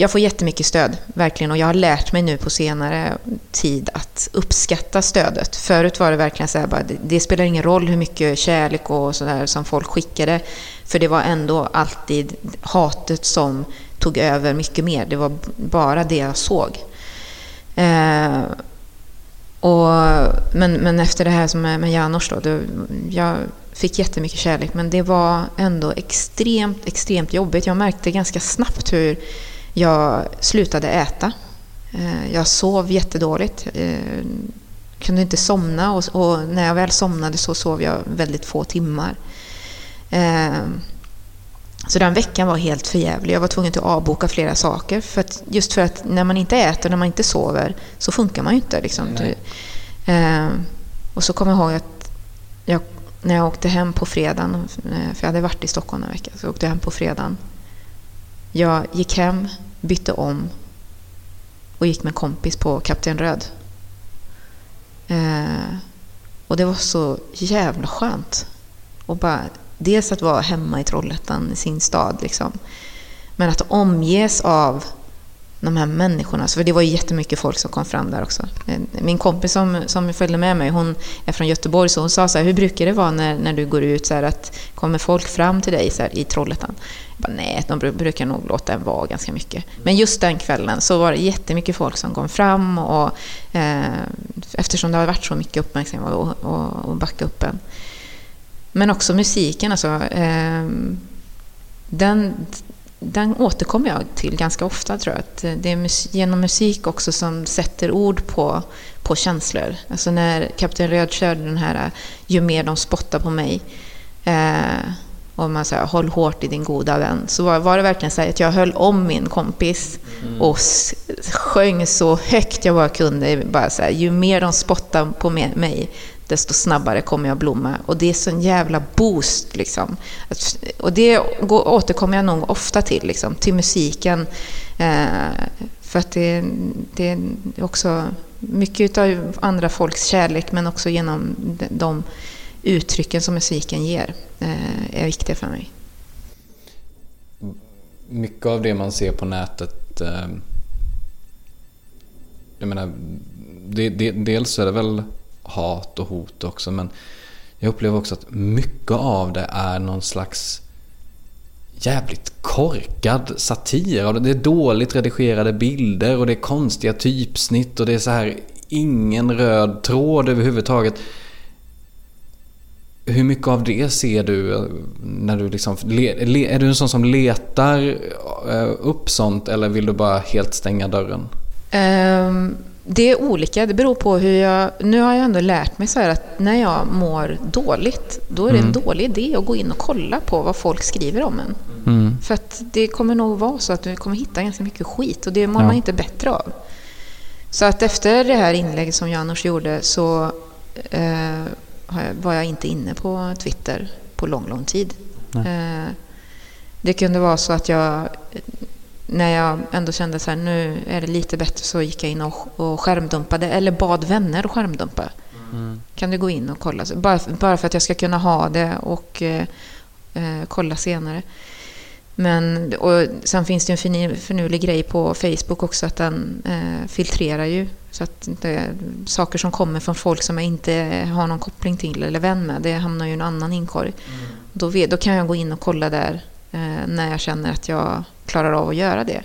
jag får jättemycket stöd, verkligen. Och jag har lärt mig nu på senare tid att uppskatta stödet. Förut var det verkligen så här, bara, det, det spelar ingen roll hur mycket kärlek och sådär som folk skickade. För det var ändå alltid hatet som tog över mycket mer. Det var bara det jag såg. Eh, och, men, men efter det här som med, med Janos då, det, jag fick jättemycket kärlek men det var ändå extremt, extremt jobbigt. Jag märkte ganska snabbt hur jag slutade äta. Eh, jag sov jättedåligt. Jag eh, kunde inte somna och, när jag väl somnade så sov jag väldigt få timmar. Eh, så den veckan var helt förjävlig. Jag var tvungen att avboka flera saker. För att, just för att när man inte äter, när man inte sover, så funkar man ju inte. Liksom. och så kommer jag ihåg att jag, när jag åkte hem på fredagen, för jag hade varit i Stockholm en vecka, så jag åkte hem på fredagen. Jag gick hem, bytte om och gick med kompis på Kapten Röd. Eh, och det var så jävla skönt. Och bara, dels att vara hemma i Trollhättan, i sin stad, liksom. men att omges av de här människorna. För det var ju jättemycket folk som kom fram där också. Eh, min kompis som, som följde med mig, hon är från Göteborg, så hon sa så här, hur brukar det vara när, när du går ut så här, att kommer folk fram till dig så här, i Trollhättan? Jag bara, nej, de brukar nog låta en vara ganska mycket. Men just den kvällen så var det jättemycket folk som kom fram och eh, eftersom det har varit så mycket uppmärksamhet och, och, och backa upp en. Men också musiken, alltså. Eh, den, den återkommer jag till ganska ofta tror jag. Att det är genom musik också som sätter ord på, på känslor. Alltså när Kapten Röd körde den här Ju mer de spottar på mig eh, och man säger håll hårt i din goda vän. Så var, var det verkligen så att jag höll om min kompis mm. och sjöng så högt jag bara kunde. Bara så här, ju mer de spottar på mig, desto snabbare kommer jag blomma. Och det är sån jävla boost liksom. Och det återkommer jag nog ofta till, liksom, till musiken. Eh, för att det, det är också mycket av andra folks kärlek, men också genom de uttrycken som musiken ger, eh, är viktiga för mig. Mycket av det man ser på nätet eh, jag menar, det, det, dels är det väl hat och hot också. Men jag upplever också att mycket av det är någon slags jävligt korkad satir. Det är dåligt redigerade bilder och det är konstiga typsnitt och det är så här ingen röd tråd överhuvudtaget. Hur mycket av det ser du eh, när du liksom... Är du en sån som letar eh, upp sånt eller vill du bara helt stänga dörren? Um, det är olika. Det beror på hur jag... Nu har jag ändå lärt mig så här att när jag mår dåligt, då är det mm. en dålig idé att gå in och kolla på vad folk skriver om en. Mm. För att det kommer nog vara så att du kommer hitta ganska mycket skit och det mår ja. man inte bättre av. Så att efter det här inlägget som Janusz gjorde så eh, var jag inte inne på Twitter på lång, lång tid. Eh, det kunde vara så att jag när jag ändå kände så här, nu är det lite bättre så gick jag in och, och skärmdumpade eller bad vänner att skärmdumpa. Mm. Kan du gå in och kolla? Bara, bara för att jag ska kunna ha det och eh, eh, kolla senare. Men, och sen finns det en finurlig grej på Facebook också att den eh, filtrerar ju. Så att saker som kommer från folk som jag inte har någon koppling till eller vän med, det hamnar ju i en annan inkorg. Mm. Då, då kan jag gå in och kolla där Eh, när jag känner att jag klarar av att göra det.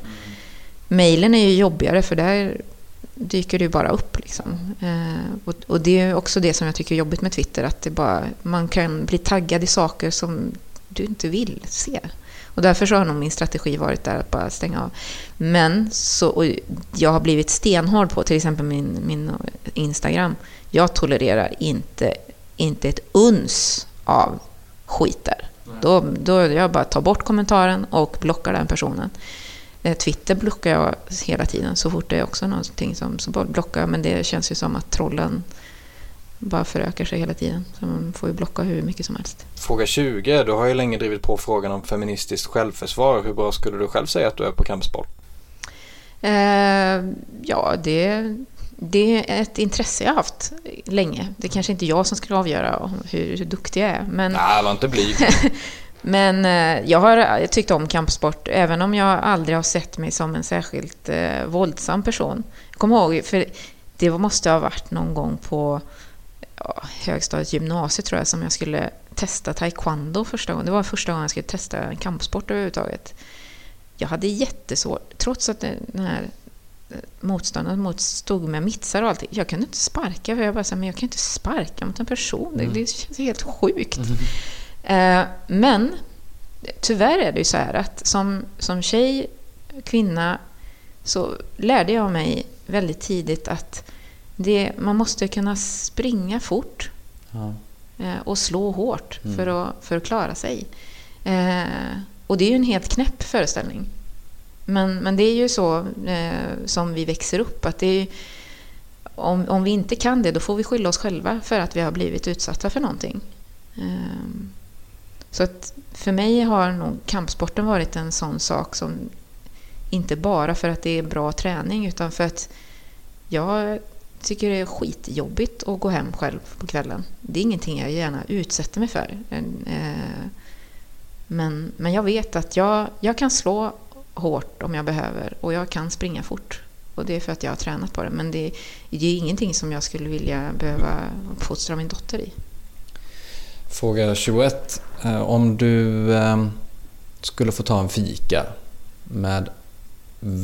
Mailen är ju jobbigare för där dyker det ju bara upp. Liksom. Eh, och, och, det är också det som jag tycker är jobbigt med Twitter, att det bara, man kan bli taggad i saker som du inte vill se. Och därför så har nog min strategi varit där att bara stänga av. Men så, jag har blivit stenhård på till exempel min, min Instagram. Jag tolererar inte, inte ett uns av skit där. Då, då jag bara tar bort kommentaren och blockar den personen. Eh, Twitter blockar jag hela tiden så fort det är också någonting som så blockar jag. Men det känns ju som att trollen bara förökar sig hela tiden. Så man får ju blocka hur mycket som helst. Fråga 20. Du har ju länge drivit på frågan om feministiskt självförsvar. Hur bra skulle du själv säga att du är på kampsport? Eh, ja, det, det är ett intresse jag har haft länge. Det är kanske inte jag som ska avgöra hur, hur duktig jag är. Men... Nej, var inte blyg. Men eh, jag har tyckt om kampsport, även om jag aldrig har sett mig som en särskilt eh, våldsam person. Jag kommer ihåg, för det måste ha varit någon gång på ja, högstadiet, gymnasiet tror jag, som jag skulle testa taekwondo första gången. Det var första gången jag skulle testa en kampsport överhuvudtaget. Jag hade jättesvårt, trots att den här motståndaren mot stod med mittsar och allting. Jag kunde inte sparka, för jag bara sa, men jag kan inte sparka mot en person. Mm. Det, känns helt sjukt. Mm. Eh, men tyvärr är det ju så här att som, som tjej, kvinna, så lärde jag mig väldigt tidigt att det, man måste kunna springa fort ja. Eh, och slå hårt mm. för, att, för att klara sig. Eh, och det är ju en helt knäpp föreställning. Men, men det är ju så eh, som vi växer upp. att det är, om, om vi inte kan det, då får vi skylla oss själva för att vi har blivit utsatta för någonting. Eh, så att för mig har nog kampsporten varit en sån sak som inte bara för att det är bra träning utan för att jag tycker det är skitjobbigt att gå hem själv på kvällen. Det är ingenting jag gärna utsätter mig för. Eh, men, men jag vet att jag, jag kan slå hårt om jag behöver och jag kan springa fort. Och det är för att jag har tränat på det. Men det, det är ingenting som jag skulle vilja behöva fostra min dotter i. Fråga 21. Eh, om du eh, skulle få ta en fika med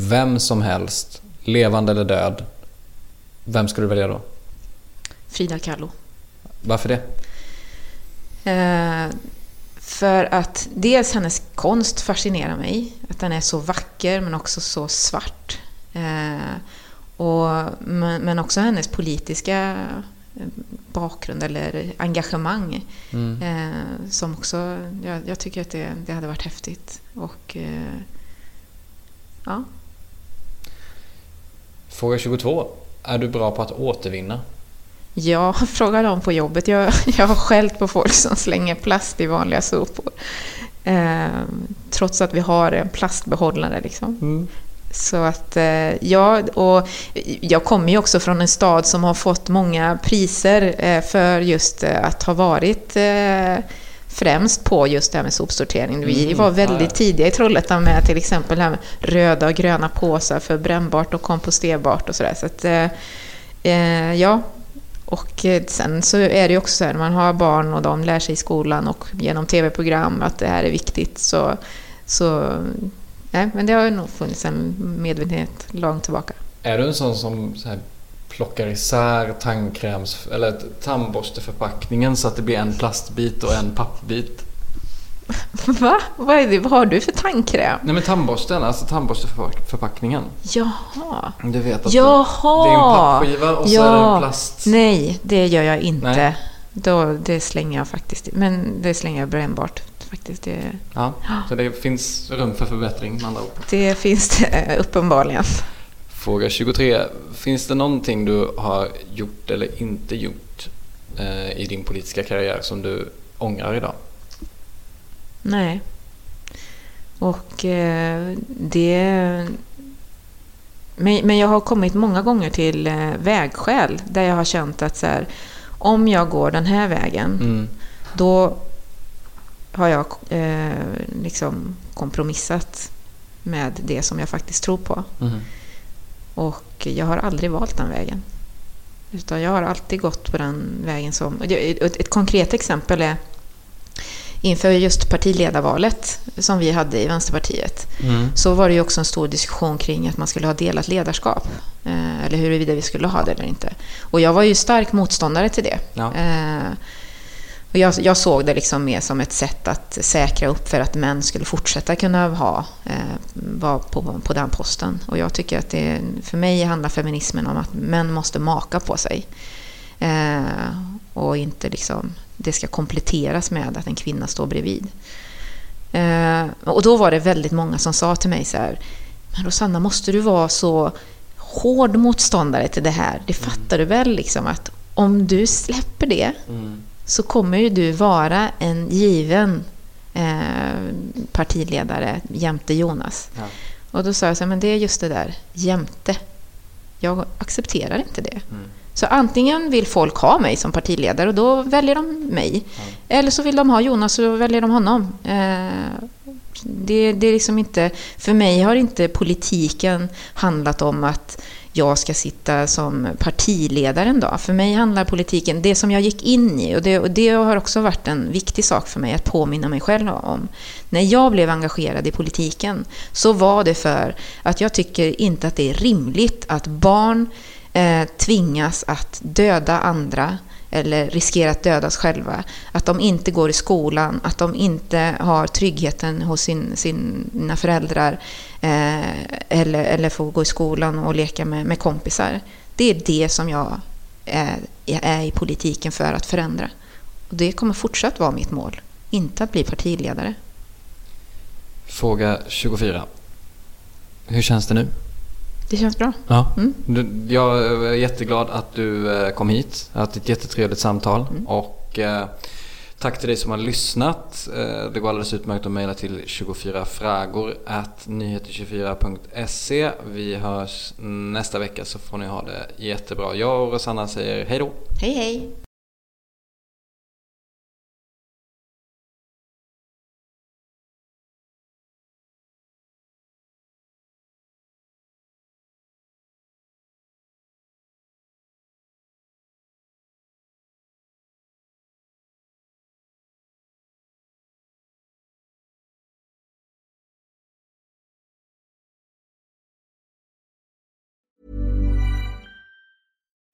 vem som helst, levande eller död, vem skulle du välja då? Frida Kahlo. Varför det? Eh, för att dels hennes konst fascinerar mig. Att den är så vacker men också så svart. Eh, och, men, men också hennes politiska bakgrund eller engagemang. Mm. Eh, som också, jag, jag, tycker att det, det hade varit häftigt. Och eh, ja. Fråga 22. Är du bra på att återvinna? Ja, fråga dem på jobbet. Jag, jag har skällt på folk som slänger plast i vanliga sopor. Eh, trots att vi har en plastbehållare. Liksom. Mm. Så att, eh, ja, och jag kommer ju också från en stad som har fått många priser eh, för just eh, att ha varit främst på just det här med sopsortering. Vi mm, var väldigt tidiga i Trollhättan med till exempel det här med röda och gröna påsar för brännbart och komposterbart och sådär. Så att, ja, och eh, sen så är det ju också så här när man har barn och de lär sig i skolan och genom tv-program att det här är viktigt så, så Nej, men det har ju nog funnits en medvetenhet långt tillbaka. Är du en sån som så här, plockar isär tandkräms eller tandborsteförpackningen så att det blir en plastbit och en pappbit? Va? Vad, är det? Vad har du för tandkräm? Nej men tandborsten, alltså tandborsteförpackningen. Jaha. Du vet att Jaha. det är en pappskiva och ja. så är det en plast... Nej, det gör jag inte. Nej. Då, det slänger jag faktiskt. Men det slänger jag brännbart faktiskt. Det, ja, så det finns rum för förbättring med andra ord? Det finns det uppenbarligen. Fråga 23. Finns det någonting du har gjort eller inte gjort eh, i din politiska karriär som du ångrar idag? Nej. Och eh, det... Men, men jag har kommit många gånger till eh, vägskäl där jag har känt att så här, om jag går den här vägen mm. då har jag eh, liksom kompromissat med det som jag faktiskt tror på. Mm. Och jag har aldrig valt den vägen. Utan jag har alltid gått på den vägen som... Ett konkret exempel är inför just partiledarvalet som vi hade i Vänsterpartiet mm. så var det ju också en stor diskussion kring att man skulle ha delat ledarskap. Eh, eller huruvida vi skulle ha det eller inte. Och jag var ju stark motståndare till det. Ja. Eh, och jag, jag, såg det liksom mer som ett sätt att säkra upp för att män skulle fortsätta kunna ha, eh, vara på, på den posten. Och jag tycker att det, för mig handlar feminismen om att män måste maka på sig. Eh, och inte liksom, det ska kompletteras med att en kvinna står bredvid. Eh, och då var det väldigt många som sa till mig så här, men Rosanna, måste du vara så hård motståndare till det här? Det fattar du väl liksom att om du släpper det mm så kommer ju du vara en given eh, partiledare jämte Jonas. Ja. Och då sa jag så här, men det är just det där, jämte. Jag accepterar inte det. Mm. Så antingen vill folk ha mig som partiledare och då väljer de mig. Mm. Eller så vill de ha Jonas och då väljer de honom. Eh, det, det är liksom inte, för mig har inte politiken handlat om att jag ska sitta som partiledare en dag. För mig handlar politiken, det som jag gick in i, och det, och det har också varit en viktig sak för mig att påminna mig själv om. När jag blev engagerad i politiken så var det för att jag tycker inte att det är rimligt att barn eh, tvingas att döda andra eller riskerar att dödas själva. Att de inte går i skolan, att de inte har tryggheten hos sin, sina föräldrar eh, eller, eller får gå i skolan och leka med, med kompisar. Det är det som jag är, är i politiken för att förändra. Och det kommer fortsatt vara mitt mål, inte att bli partiledare. Fråga 24. Hur känns det nu? Det känns bra. Ja. Mm. Jag är jätteglad att du eh, kom hit. Jag har haft ett jättetrevligt samtal. Mm. Och eh, tack till dig som har lyssnat. Eh, det går alldeles utmärkt att mejla till 24fragor nyheter24.se. Vi hörs nästa vecka så får ni ha det jättebra. Jag och Rosanna säger hej då. Hej hej.